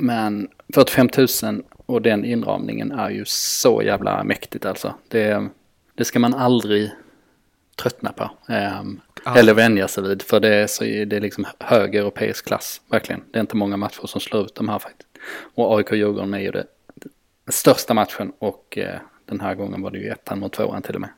Men 45 000 och den inramningen är ju så jävla mäktigt alltså. Det, det ska man aldrig tröttna på. Um, eller vänja sig vid. För det är, så, det är liksom hög europeisk klass, verkligen. Det är inte många matcher som slår ut de här faktiskt. Och AIK-Djurgården är ju det, den största matchen och eh, den här gången var det ju ettan mot tvåan till och med.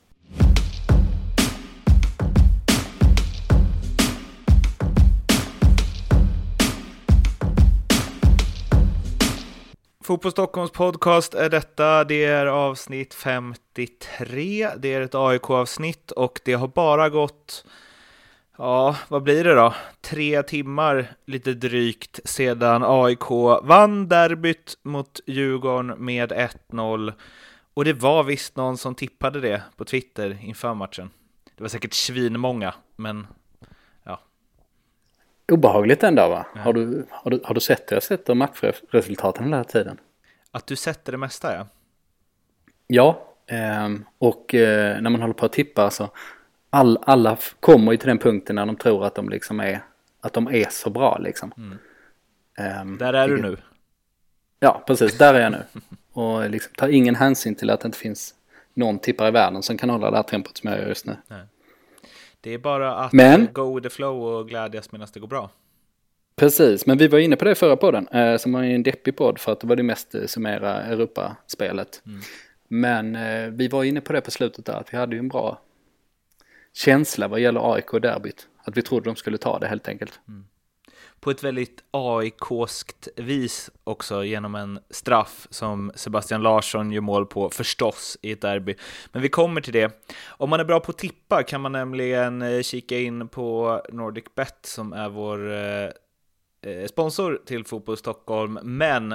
Fotboll Stockholms podcast är detta. Det är avsnitt 53. Det är ett AIK-avsnitt och det har bara gått, ja, vad blir det då? Tre timmar lite drygt sedan AIK vann derbyt mot Djurgården med 1-0. Och det var visst någon som tippade det på Twitter inför matchen. Det var säkert svinmånga, men obehagligt ändå va? Har du, har, du, har du sett det? Jag har sett de matchresultaten hela tiden. Att du sätter det mesta ja. Ja, eh, och eh, när man håller på att tippa så all, alla kommer ju till den punkten när de tror att de liksom är, att de är så bra liksom. Mm. Eh, där är du nu. Ja, precis, där är jag nu. Och liksom tar ingen hänsyn till att det inte finns någon tippare i världen som kan hålla det här tempot som jag gör just nu. Nej. Det är bara att men, go with the flow och glädjas medan det går bra. Precis, men vi var inne på det förra podden, eh, som var en deppig podd för att det var det mest eh, summera Europaspelet. Mm. Men eh, vi var inne på det på slutet där, att vi hade ju en bra känsla vad gäller AIK och derbyt. Att vi trodde de skulle ta det helt enkelt. Mm på ett väldigt AIKskt vis också genom en straff som Sebastian Larsson gör mål på, förstås, i ett derby. Men vi kommer till det. Om man är bra på att tippa kan man nämligen eh, kika in på NordicBet som är vår eh, eh, sponsor till Fotboll Stockholm, men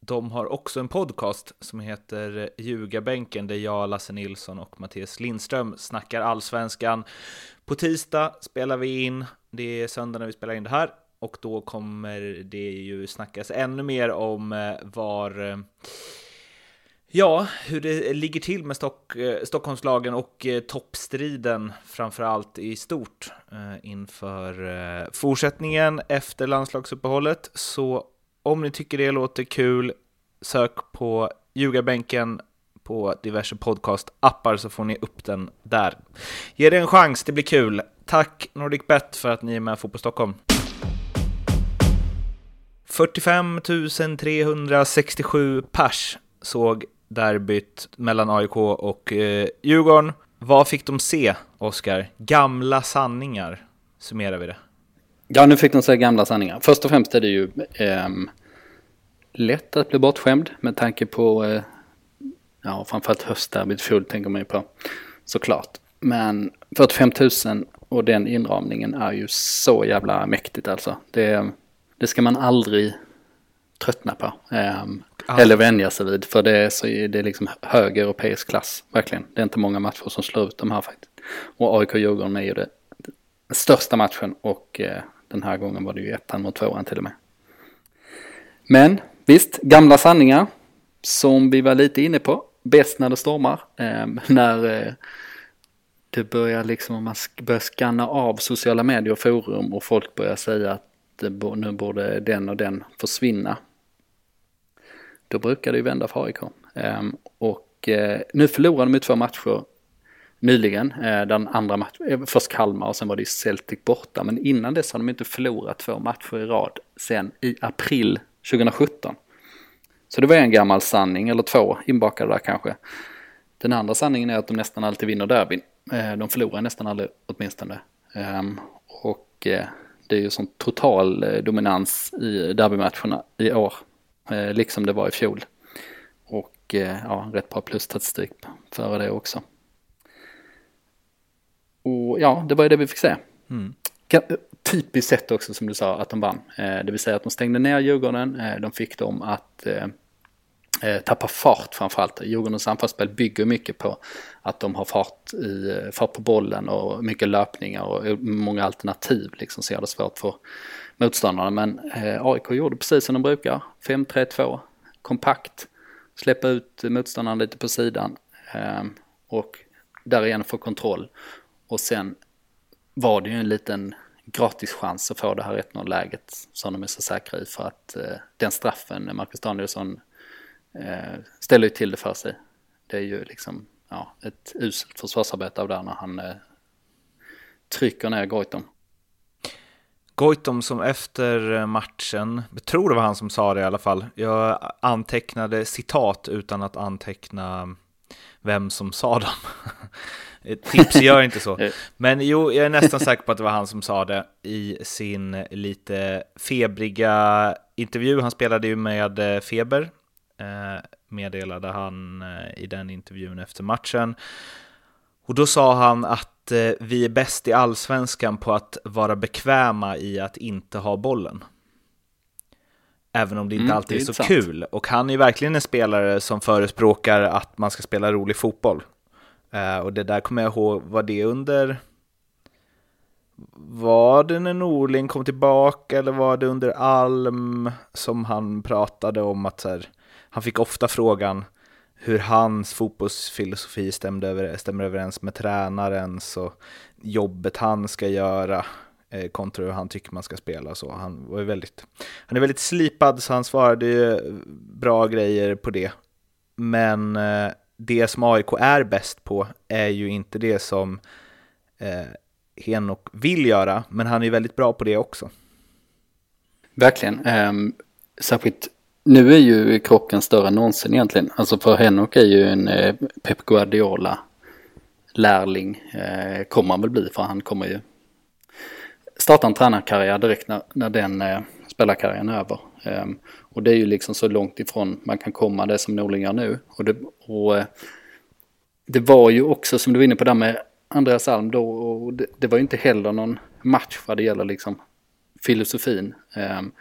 de har också en podcast som heter eh, Ljugarbänken där jag, Lasse Nilsson och Mattias Lindström snackar allsvenskan. På tisdag spelar vi in, det är söndag när vi spelar in det här, och då kommer det ju snackas ännu mer om eh, var eh, Ja, hur det ligger till med Stock, eh, Stockholmslagen och toppstriden framför allt i stort inför fortsättningen efter landslagsuppehållet. Så om ni tycker det låter kul, sök på ljugarbänken på diverse podcast-appar så får ni upp den där. Ge det en chans, det blir kul. Tack NordicBet för att ni är med på Stockholm. 45 367 pers såg derbyt mellan AIK och eh, Djurgården. Vad fick de se, Oskar? Gamla sanningar, summerar vi det. Ja, nu fick de se gamla sanningar. Först och främst är det ju eh, lätt att bli bortskämd med tanke på, eh, ja, framförallt höstderbyt fjol tänker man ju på, såklart. Men 45 000 och den inramningen är ju så jävla mäktigt alltså. Det det ska man aldrig tröttna på. Um, eller vänja sig vid. För det är, så, det är liksom hög europeisk klass, verkligen. Det är inte många matcher som slår ut de här faktiskt. Och AIK-Djurgården är ju det, den största matchen och eh, den här gången var det ju ettan mot tvåan till och med. Men visst, gamla sanningar som vi var lite inne på. Bäst när det stormar. Eh, när eh, det börjar liksom, man börjar skanna av sociala medier och forum och folk börjar säga att nu borde den och den försvinna. Då brukar det ju vända för AIK. Ehm, och eh, nu förlorade de ju två matcher nyligen. Eh, den andra matchen, eh, först Kalmar och sen var det ju Celtic borta. Men innan dess har de inte förlorat två matcher i rad sen i april 2017. Så det var en gammal sanning, eller två inbakade där kanske. Den andra sanningen är att de nästan alltid vinner derbyn. De förlorar nästan aldrig åtminstone. Ehm, och det är ju sån total eh, dominans i derbymatcherna i år, eh, liksom det var i fjol. Och eh, ja, rätt bra plusstatistik före det också. Och ja, det var ju det vi fick se. Mm. Typiskt sett också som du sa att de vann. Det vill säga att de stängde ner Djurgården, de fick dem att Eh, tappar fart framförallt. Djurgårdens anfallsspel bygger mycket på att de har fart, i, eh, fart på bollen och mycket löpningar och många alternativ liksom så gör det svårt för motståndarna. Men eh, AIK gjorde precis som de brukar, 5-3-2, kompakt, släppa ut motståndaren lite på sidan eh, och därigenom få kontroll. Och sen var det ju en liten gratis chans att få det här 1-0 läget som de är så säkra i för att eh, den straffen Marcus Danielsson eh, ställer ju till det för sig. Det är ju liksom ja, ett uselt försvarsarbete av där när han eh, trycker ner Goitom. Goitom som efter matchen, jag tror det var han som sa det i alla fall, jag antecknade citat utan att anteckna vem som sa dem. Tips gör inte så. Men jo, jag är nästan säker på att det var han som sa det i sin lite febriga intervju. Han spelade ju med eh, feber, eh, meddelade han eh, i den intervjun efter matchen. Och då sa han att vi är bäst i allsvenskan på att vara bekväma i att inte ha bollen. Även om det inte mm, alltid är, så sant. kul. Och han är verkligen en spelare som förespråkar att man ska spela rolig fotboll. Och det där kommer jag ihåg, var det under... Var det när Norling kom tillbaka eller var det under Alm som han pratade om att så här, han fick ofta frågan hur hans fotbollsfilosofi stämde över, stämmer överens med tränarens och jobbet han ska göra eh, kontra hur han tycker man ska spela. Så han, var väldigt, han är väldigt slipad så han svarade ju bra grejer på det. Men eh, det som AIK är bäst på är ju inte det som eh, Henok vill göra, men han är väldigt bra på det också. Verkligen. Um, särskilt nu är ju krocken större än någonsin egentligen. Alltså för Henok är ju en eh, Pep Guardiola lärling. Eh, kommer han väl bli för han kommer ju starta en tränarkarriär direkt när, när den eh, spelarkarriären är över. Eh, och det är ju liksom så långt ifrån man kan komma det som Norling gör nu. Och det, och, eh, det var ju också som du var inne på där med Andreas Alm då, och det, det var ju inte heller någon match vad det gäller liksom filosofin. Ehm,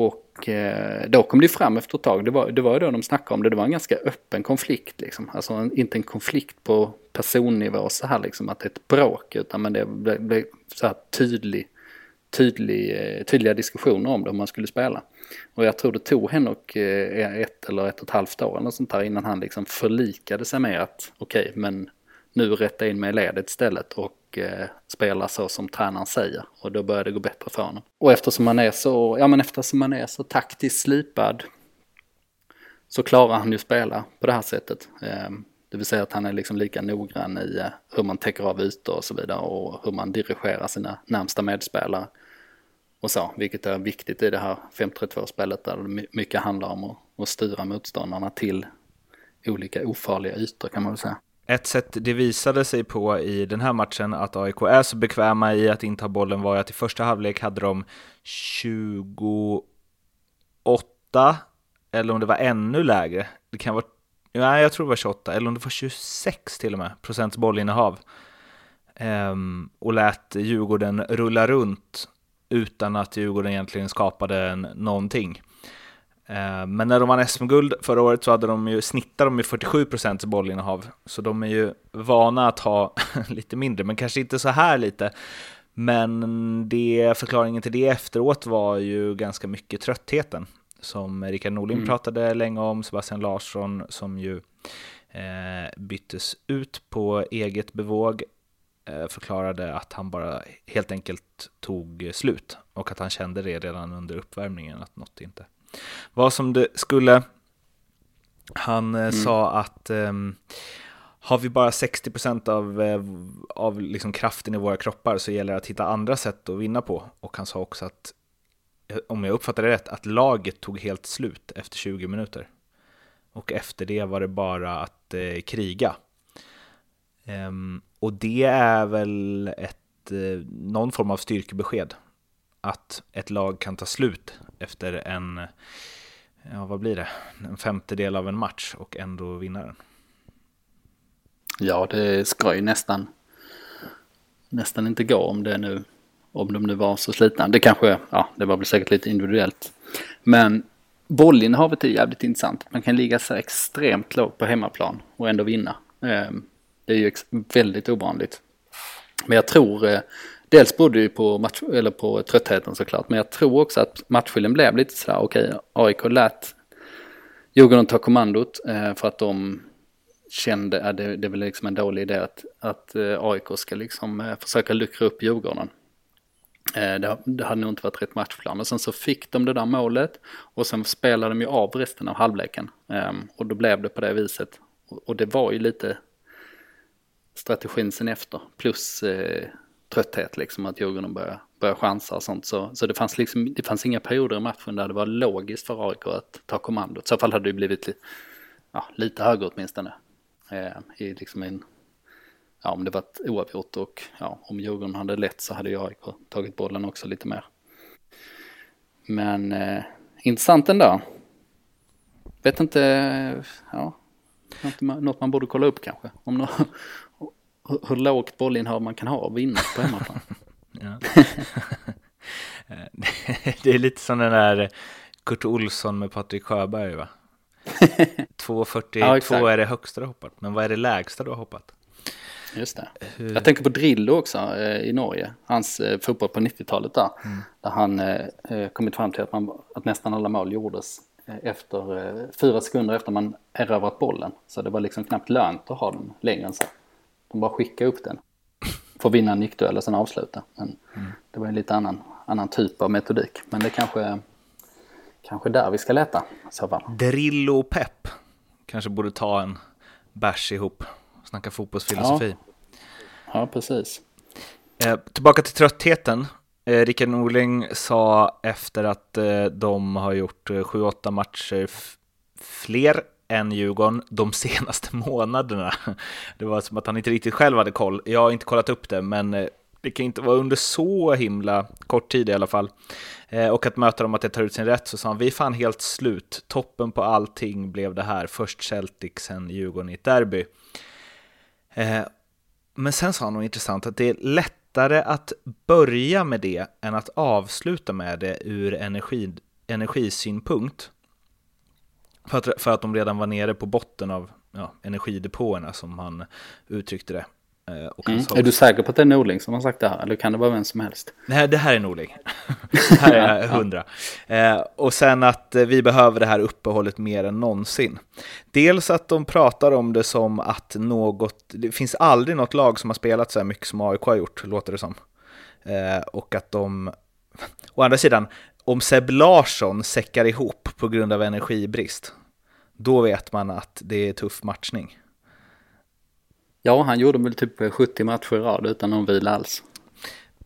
och eh, då kom det fram efter ett tag, det var, det var ju då de snackade om det, det var en ganska öppen konflikt liksom. Alltså en, inte en konflikt på personnivå så här liksom att det är ett bråk utan men det blev, blev så här tydlig, tydlig, eh, tydliga diskussioner om det om man skulle spela. Och jag tror det tog Henok eh, ett eller ett och ett halvt år eller sånt där innan han liksom förlikade sig med att okej, okay, men nu rätta in mig i ledet istället och eh, spela så som tränaren säger. Och då börjar det gå bättre för honom. Och eftersom man är så, ja men eftersom man är så taktiskt slipad så klarar han ju spela på det här sättet. Eh, det vill säga att han är liksom lika noggrann i eh, hur man täcker av ytor och så vidare och hur man dirigerar sina närmsta medspelare och så, vilket är viktigt i det här 5-3-2-spelet där det mycket handlar om att, att styra motståndarna till olika ofarliga ytor kan man väl säga. Ett sätt det visade sig på i den här matchen att AIK är så bekväma i att inte ha bollen var att i första halvlek hade de 28 eller om det var ännu lägre. Det kan vara, nej jag tror det var 28 eller om det var 26 till och med procents bollinnehav. Ehm, och lät Djurgården rulla runt utan att Djurgården egentligen skapade någonting. Eh, men när de vann SM-guld förra året så hade de ju, snittade de ju 47% bollinnehav, så de är ju vana att ha lite mindre, men kanske inte så här lite. Men det, förklaringen till det efteråt var ju ganska mycket tröttheten, som Rickard Norling mm. pratade länge om, Sebastian Larsson som ju eh, byttes ut på eget bevåg Eh, förklarade att han bara helt enkelt tog slut och att han kände det redan under uppvärmningen att något inte var som det skulle. Han eh, mm. sa att um, har vi bara 60% av, eh, av liksom kraften i våra kroppar så gäller det att hitta andra sätt att vinna på. Och han sa också att, om jag uppfattade det rätt, att laget tog helt slut efter 20 minuter. Och efter det var det bara att eh, kriga. Um, och det är väl ett, eh, någon form av styrkebesked. Att ett lag kan ta slut efter en, ja vad blir det, en femtedel av en match och ändå vinna den. Ja, det ska ju nästan, nästan inte gå om det nu, om de nu var så slitna. Det kanske, ja, det var väl säkert lite individuellt. Men bollinnehavet är jävligt intressant. Man kan ligga så extremt lågt på hemmaplan och ändå vinna. Ehm, det är ju väldigt ovanligt. Men jag tror, eh, dels berodde det på, match, eller på tröttheten såklart, men jag tror också att matchbilden blev lite sådär, okej, okay, AIK lät Djurgården ta kommandot eh, för att de kände att det, det är väl liksom en dålig idé att, att eh, AIK ska liksom eh, försöka luckra upp Djurgården. Eh, det, det hade nog inte varit rätt matchplan. Men sen så fick de det där målet och sen spelade de ju av resten av halvleken. Ehm, och då blev det på det viset. Och det var ju lite strategin sen efter. Plus eh, trötthet liksom att Djurgården började, började chansa och sånt. Så, så det, fanns liksom, det fanns inga perioder i matchen där det var logiskt för AIK att ta kommandot. I så fall hade det blivit ja, lite högre åtminstone. Eh, I liksom en ja, om det varit oavgjort och ja, om Djurgården hade lett så hade ju AIK tagit bollen också lite mer. Men eh, intressant ändå. Vet inte, ja, något man borde kolla upp kanske. Om no hur lågt bollinnehav man kan ha och vinna på hemmaplan. det är lite som den där Kurt Olsson med Patrik Sjöberg va? 2,42 ja, är det högsta du har hoppat, men vad är det lägsta du har hoppat? Just det. Hur... Jag tänker på Drillo också eh, i Norge. Hans eh, fotboll på 90-talet där. Mm. Där han eh, eh, kommit fram till att, man, att nästan alla mål gjordes eh, efter eh, fyra sekunder efter man erövrat bollen. Så det var liksom knappt lönt att ha den längre än så. De bara skickade upp den. Får vinna en nickduell och sen avsluta. Men mm. det var en lite annan, annan typ av metodik. Men det kanske, kanske där vi ska leta i så fall. Drillo och Pep kanske borde ta en bärs ihop. Snacka fotbollsfilosofi. Ja, ja precis. Eh, tillbaka till tröttheten. Eh, Rickard Norling sa efter att eh, de har gjort 7-8 eh, matcher fler än Djurgården de senaste månaderna. Det var som att han inte riktigt själv hade koll. Jag har inte kollat upp det, men eh, det kan inte vara under så himla kort tid i alla fall. Eh, och att möta dem att det tar ut sin rätt så sa han, vi är fan helt slut. Toppen på allting blev det här. Först Celtic, sen Djurgården i ett derby. Eh, men sen sa han något intressant, att det är lättare att börja med det än att avsluta med det ur energi, energisynpunkt. För att, för att de redan var nere på botten av ja, energidepåerna som han uttryckte det. Eh, mm. Är du säker på att det är Norling som har sagt det här? Eller kan det vara vem som helst? Nej, det här är Norling. det här är hundra. Eh, och sen att eh, vi behöver det här uppehållet mer än någonsin. Dels att de pratar om det som att något, det finns aldrig något lag som har spelat så här mycket som AIK har gjort, låter det som. Eh, och att de, å andra sidan, om Seb Larsson säckar ihop på grund av energibrist, då vet man att det är tuff matchning. Ja, han gjorde väl typ 70 matcher i rad utan någon vila alls.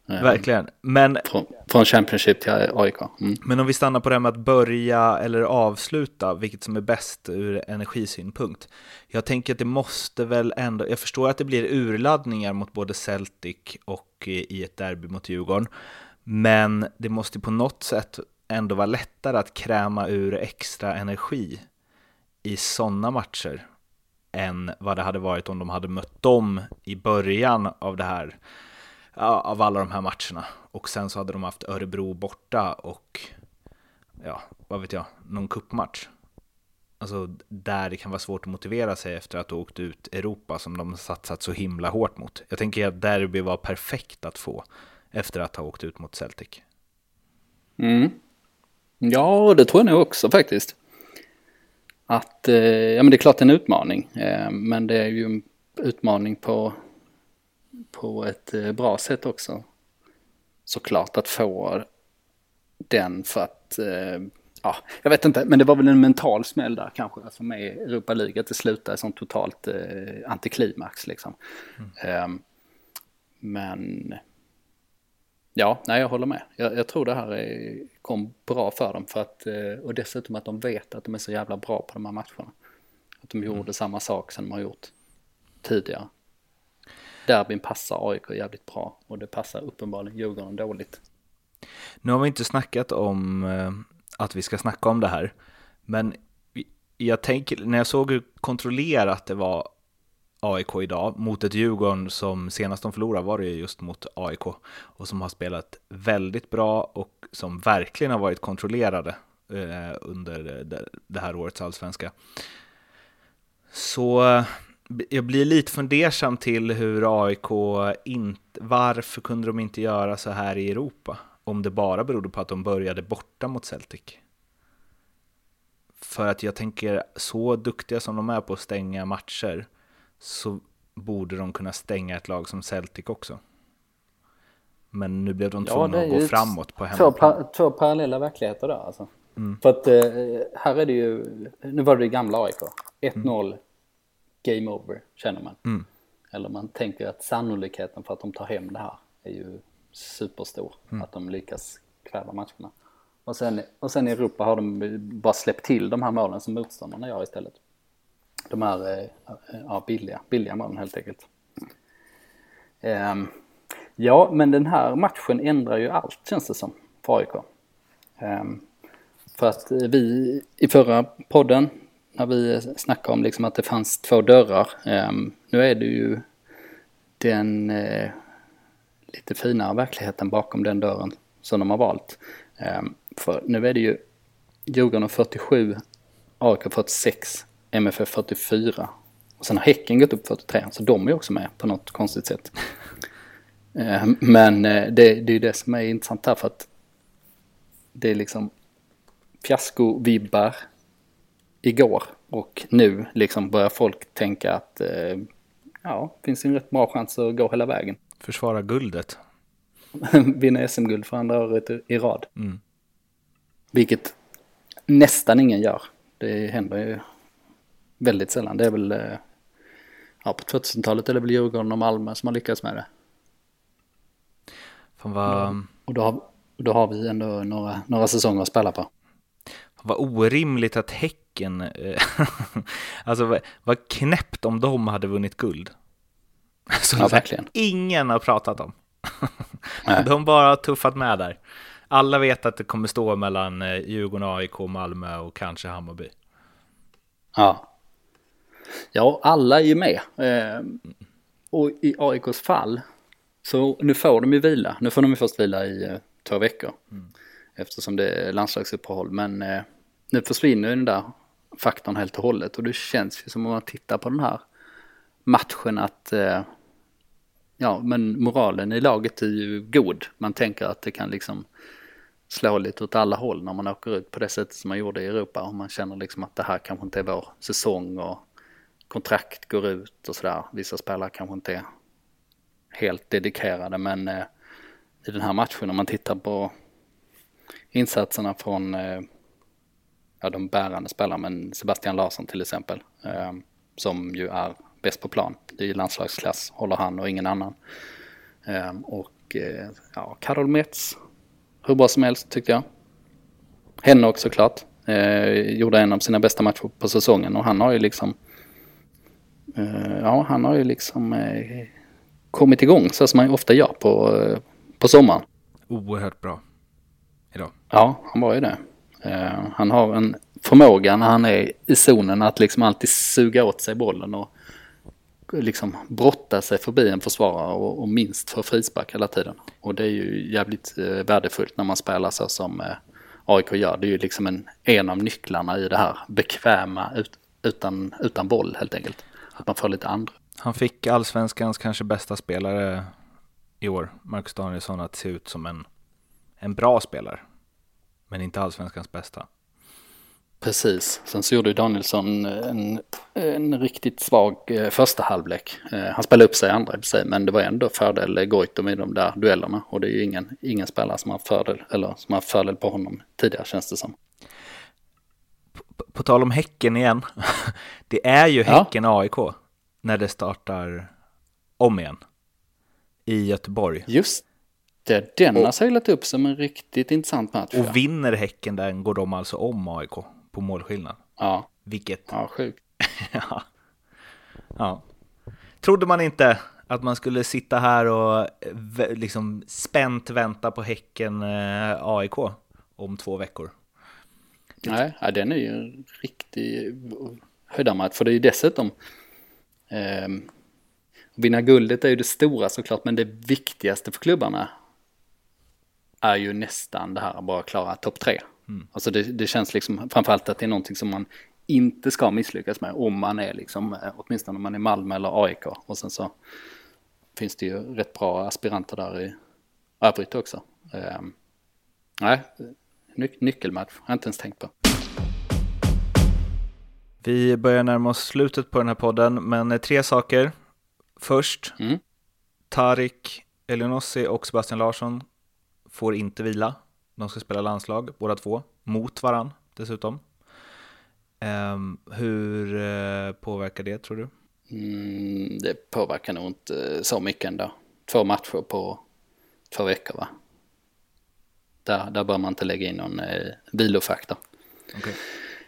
Eh, Verkligen. Men, från, från Championship till AIK. Mm. Men om vi stannar på det här med att börja eller avsluta, vilket som är bäst ur energisynpunkt. Jag tänker att det måste väl ändå, jag förstår att det blir urladdningar mot både Celtic och i ett derby mot Djurgården. Men det måste på något sätt ändå vara lättare att kräma ur extra energi i sådana matcher än vad det hade varit om de hade mött dem i början av det här, av alla de här matcherna. Och sen så hade de haft Örebro borta och, ja, vad vet jag, någon kuppmatch. Alltså där det kan vara svårt att motivera sig efter att ha åkt ut Europa som de satsat så himla hårt mot. Jag tänker att derby var perfekt att få efter att ha åkt ut mot Celtic. Mm. Ja, det tror jag nog också faktiskt att, eh, ja men det är klart en utmaning, eh, men det är ju en utmaning på, på ett eh, bra sätt också. Såklart att få den för att, ja, jag vet inte, men det var väl en mental smäll där kanske för mig i Europa League, att det slutade som totalt antiklimax liksom. Mm. Men Ja, nej jag håller med. Jag, jag tror det här är, kom bra för dem för att, eh, och dessutom att de vet att de är så jävla bra på de här matcherna. Att de gjorde mm. samma sak som de har gjort tidigare. Derbyn passar AIK jävligt bra och det passar uppenbarligen Djurgården dåligt. Nu har vi inte snackat om eh, att vi ska snacka om det här, men jag tänker, när jag såg hur kontrollerat det var AIK idag mot ett Djurgården som senast de förlorade var det just mot AIK och som har spelat väldigt bra och som verkligen har varit kontrollerade eh, under det här årets allsvenska. Så eh, jag blir lite fundersam till hur AIK inte, varför kunde de inte göra så här i Europa? Om det bara berodde på att de började borta mot Celtic. För att jag tänker, så duktiga som de är på att stänga matcher, så borde de kunna stänga ett lag som Celtic också. Men nu blev de tvungna att gå framåt på hemmaplan. Två, par, två parallella verkligheter där alltså. Mm. För att eh, här är det ju, nu var det det gamla AIK. 1-0, mm. game over känner man. Mm. Eller man tänker att sannolikheten för att de tar hem det här är ju superstor. Mm. Att de lyckas kväva matcherna. Och sen, och sen i Europa har de bara släppt till de här målen som motståndarna gör istället. De här eh, ja, billiga, billiga målen helt enkelt. Ehm, ja, men den här matchen ändrar ju allt känns det som för AIK. Ehm, för att vi i förra podden, när vi snackade om liksom att det fanns två dörrar, ehm, nu är det ju den eh, lite finare verkligheten bakom den dörren som de har valt. För nu är det ju Djurgården 47, AIK 46, MFF 44 och sen har Häcken gått upp 43, så de är också med på något konstigt sätt. Eh, men eh, det, det är det som är intressant här för att det är liksom fiasko-vibbar igår och nu liksom börjar folk tänka att eh, ja, finns en rätt bra chans att gå hela vägen. Försvara guldet. Vinna SM-guld för andra året i rad. Mm. Vilket nästan ingen gör. Det händer ju väldigt sällan. Det är väl, ja på 2000-talet är det väl Djurgården och Malmö som har lyckats med det. Fan vad... Och då har, då har vi ändå några, några säsonger att spela på. Vad orimligt att Häcken, eh, alltså vad, vad knäppt om de hade vunnit guld. Så ja, verkligen. Ingen har pratat om. de bara har tuffat med där. Alla vet att det kommer stå mellan eh, Djurgården, AIK, Malmö och kanske Hammarby. Ja. Ja, alla är ju med. Eh, och i AIKs fall så nu får de ju vila. Nu får de ju först vila i eh, två veckor. Mm. Eftersom det är landslagsuppehåll. Men eh, nu försvinner ju den där faktorn helt och hållet. Och det känns ju som om man tittar på den här matchen att eh, ja, men moralen i laget är ju god. Man tänker att det kan liksom slå lite åt alla håll när man åker ut på det sättet som man gjorde i Europa. Och man känner liksom att det här kanske inte är vår säsong och kontrakt går ut och sådär. Vissa spelare kanske inte är helt dedikerade men eh, i den här matchen om man tittar på insatserna från eh, ja, de bärande spelarna, men Sebastian Larsson till exempel, eh, som ju är bäst på plan. Det är ju landslagsklass, håller han och ingen annan. Eh, och eh, ja, Karol Metz, hur bra som helst tyckte jag. Hennock såklart, eh, gjorde en av sina bästa matcher på säsongen och han har ju liksom, ja han har ju liksom eh, kommit igång så som man ofta gör på, eh, på sommaren. Oerhört bra idag. Ja, han var ju det. Han har en förmåga när han är i zonen att liksom alltid suga åt sig bollen och liksom brotta sig förbi en försvarare och, och minst för frispark hela tiden. Och det är ju jävligt värdefullt när man spelar så som AIK gör. Det är ju liksom en, en av nycklarna i det här bekväma ut, utan, utan boll helt enkelt. Att man får lite andra han fick allsvenskans kanske bästa spelare i år, Marcus Danielsson, att se ut som en, en bra spelare. Men inte allsvenskans bästa. Precis, sen så gjorde Danielsson en, en riktigt svag eh, första halvlek. Eh, han spelade upp sig i andra i sig, men det var ändå fördel Goitom i de där duellerna. Och det är ju ingen, ingen spelare som har fördel, eller som har fördel på honom tidigare känns det som. På, tal om Häcken igen, det är ju Häcken-AIK. Ja när det startar om igen i Göteborg. Just det, den har seglat upp som en riktigt intressant match. Och vinner Häcken den går de alltså om AIK på målskillnad. Ja. Vilket... Ja, sjukt. ja. ja. Trodde man inte att man skulle sitta här och liksom spänt vänta på Häcken eh, AIK om två veckor? Nej, ja, den är ju en riktig höjdarmatch. För det är ju dessutom Eh, vinna guldet är ju det stora såklart, men det viktigaste för klubbarna är ju nästan det här att bara klara topp tre. Mm. Alltså det, det, känns liksom framförallt att det är någonting som man inte ska misslyckas med om man är liksom, eh, åtminstone om man är Malmö eller AIK. Och sen så finns det ju rätt bra aspiranter där i övrigt också. Eh, nej, ny nyckelmatch, har jag inte ens tänkt på. Vi börjar närma oss slutet på den här podden, men tre saker. Först, mm. Tarik Elionossi och Sebastian Larsson får inte vila. De ska spela landslag, båda två, mot varann dessutom. Um, hur uh, påverkar det, tror du? Mm, det påverkar nog inte så mycket ändå. Två matcher på två veckor, va? Där, där bör man inte lägga in någon eh, vilofaktor. Okay.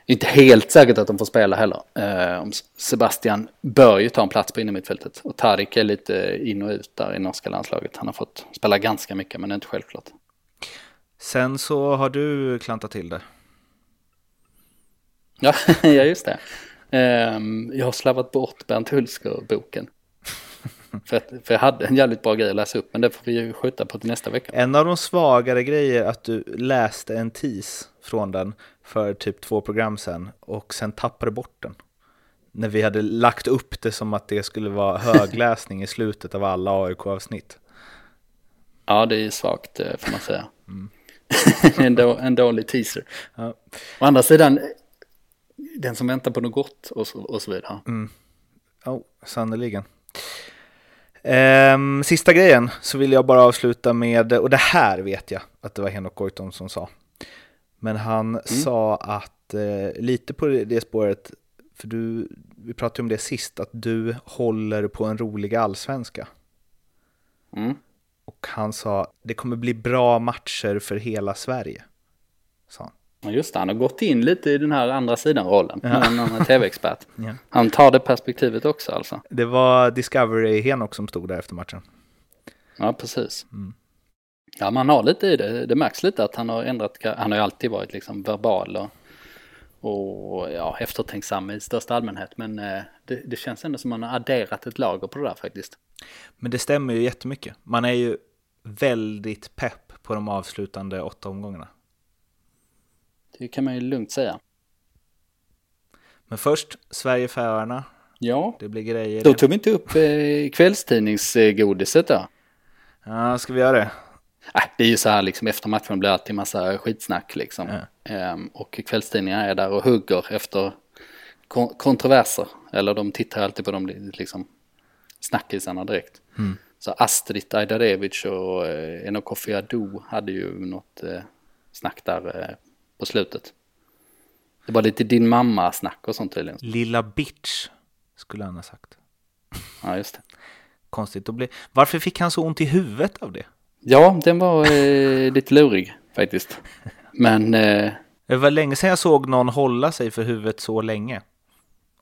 Inte helt säkert att de får spela heller. Eh, Sebastian bör ju ta en plats på innermittfältet. Och Tarik är lite in och ut där i norska landslaget. Han har fått spela ganska mycket men det är inte självklart. Sen så har du klantat till det. Ja, ja just det. Um, jag har slarvat bort Bernt Hulsker-boken. för, att, för jag hade en jävligt bra grej att läsa upp, men det får vi ju skjuta på till nästa vecka. En av de svagare grejer att du läste en tis från den för typ två program sen och sen tappade bort den. När vi hade lagt upp det som att det skulle vara högläsning i slutet av alla AIK-avsnitt. Ja, det är svagt eh, får man säga. Mm. en, då, en dålig teaser. Ja. Å andra sidan, den som väntar på något gott och så, och så vidare. Mm. Oh, sannerligen. Ehm, sista grejen så vill jag bara avsluta med, och det här vet jag att det var Henok Goitom som sa. Men han mm. sa att eh, lite på det spåret, för du, vi pratade om det sist, att du håller på en rolig allsvenska. Mm. Och han sa, det kommer bli bra matcher för hela Sverige. Sa han. Just det, han har gått in lite i den här andra sidan-rollen. Ja. En tv-expert. ja. Han tar det perspektivet också alltså. Det var Discovery Henok som stod där efter matchen. Ja, precis. Mm. Ja, man har lite i det. Det märks lite att han har ändrat. Han har ju alltid varit liksom verbal och, och ja, eftertänksam i största allmänhet. Men eh, det, det, känns ändå som man har adderat ett lager på det där faktiskt. Men det stämmer ju jättemycket. Man är ju väldigt pepp på de avslutande åtta omgångarna. Det kan man ju lugnt säga. Men först Sverige-Färöarna. Ja, det blir grejer. Då tog vi inte upp eh, kvällstidningsgodiset då. Ja, ska vi göra det? Äh, det är ju så här liksom efter matchen blir det alltid massa skitsnack liksom. Ja. Ehm, och kvällstidningarna är där och hugger efter kon kontroverser. Eller de tittar alltid på de liksom snackisarna direkt. Mm. Så Astrid Ajdarevic och eh, Enokofi Ado hade ju något eh, snack där eh, på slutet. Det var lite din mamma-snack och sånt tydligen. Lilla bitch, skulle han ha sagt. Ja, just det. Konstigt att bli. Varför fick han så ont i huvudet av det? Ja, den var eh, lite lurig faktiskt. Men... Eh... Det var länge sedan jag såg någon hålla sig för huvudet så länge.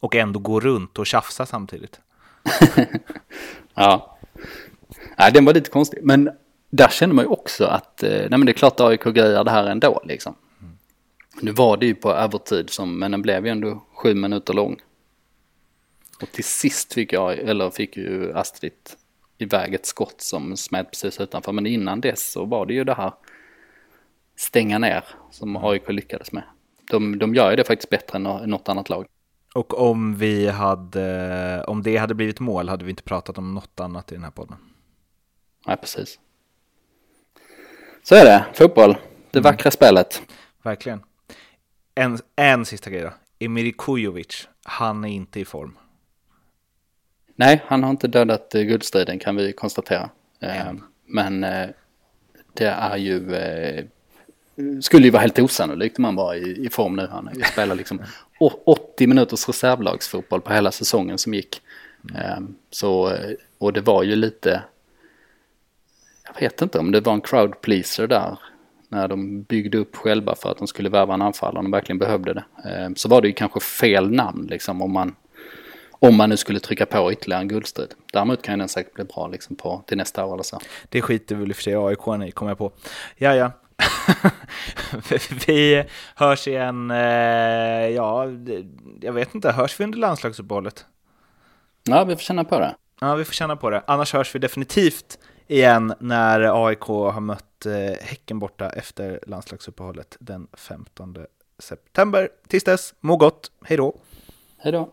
Och ändå gå runt och tjafsa samtidigt. ja. Nej, den var lite konstig. Men där känner man ju också att, eh, nej men det är klart AIK grejer det här ändå liksom. Nu var det ju på övertid som, men den blev ju ändå sju minuter lång. Och till sist fick jag, eller fick ju Astrid iväg ett skott som smält precis utanför. Men innan dess så var det ju det här stänga ner som AIK lyckades med. De, de gör ju det faktiskt bättre än något annat lag. Och om vi hade, om det hade blivit mål hade vi inte pratat om något annat i den här podden. Nej, precis. Så är det, fotboll. Det mm. vackra spelet. Verkligen. En, en sista grej då. Emir Kujovic, han är inte i form. Nej, han har inte dödat eh, guldstriden kan vi konstatera. Eh, men eh, det är ju, skulle ju vara helt osannolikt om han var i, i form nu. Han spelar liksom 80 minuters reservlagsfotboll på hela säsongen som gick. Mm. Så, och det var ju lite, jag vet inte om det var en crowd pleaser där när de byggde upp själva för att de skulle värva en anfallare och de verkligen behövde det. Eh, så var det ju kanske fel namn liksom om man, om man nu skulle trycka på ytterligare en guldstrid. Däremot kan den säkert bli bra liksom på, till nästa år eller så. Det skiter väl i och för sig AIK i, kommer jag på. Ja, ja. vi hörs igen, eh, ja, jag vet inte, hörs vi under landslagsuppehållet? Ja, vi får känna på det. Ja, vi får känna på det. Annars hörs vi definitivt igen när AIK har mött eh, Häcken borta efter landslagsuppehållet den 15 september. Tills dess, må gott, hej då! Hej då!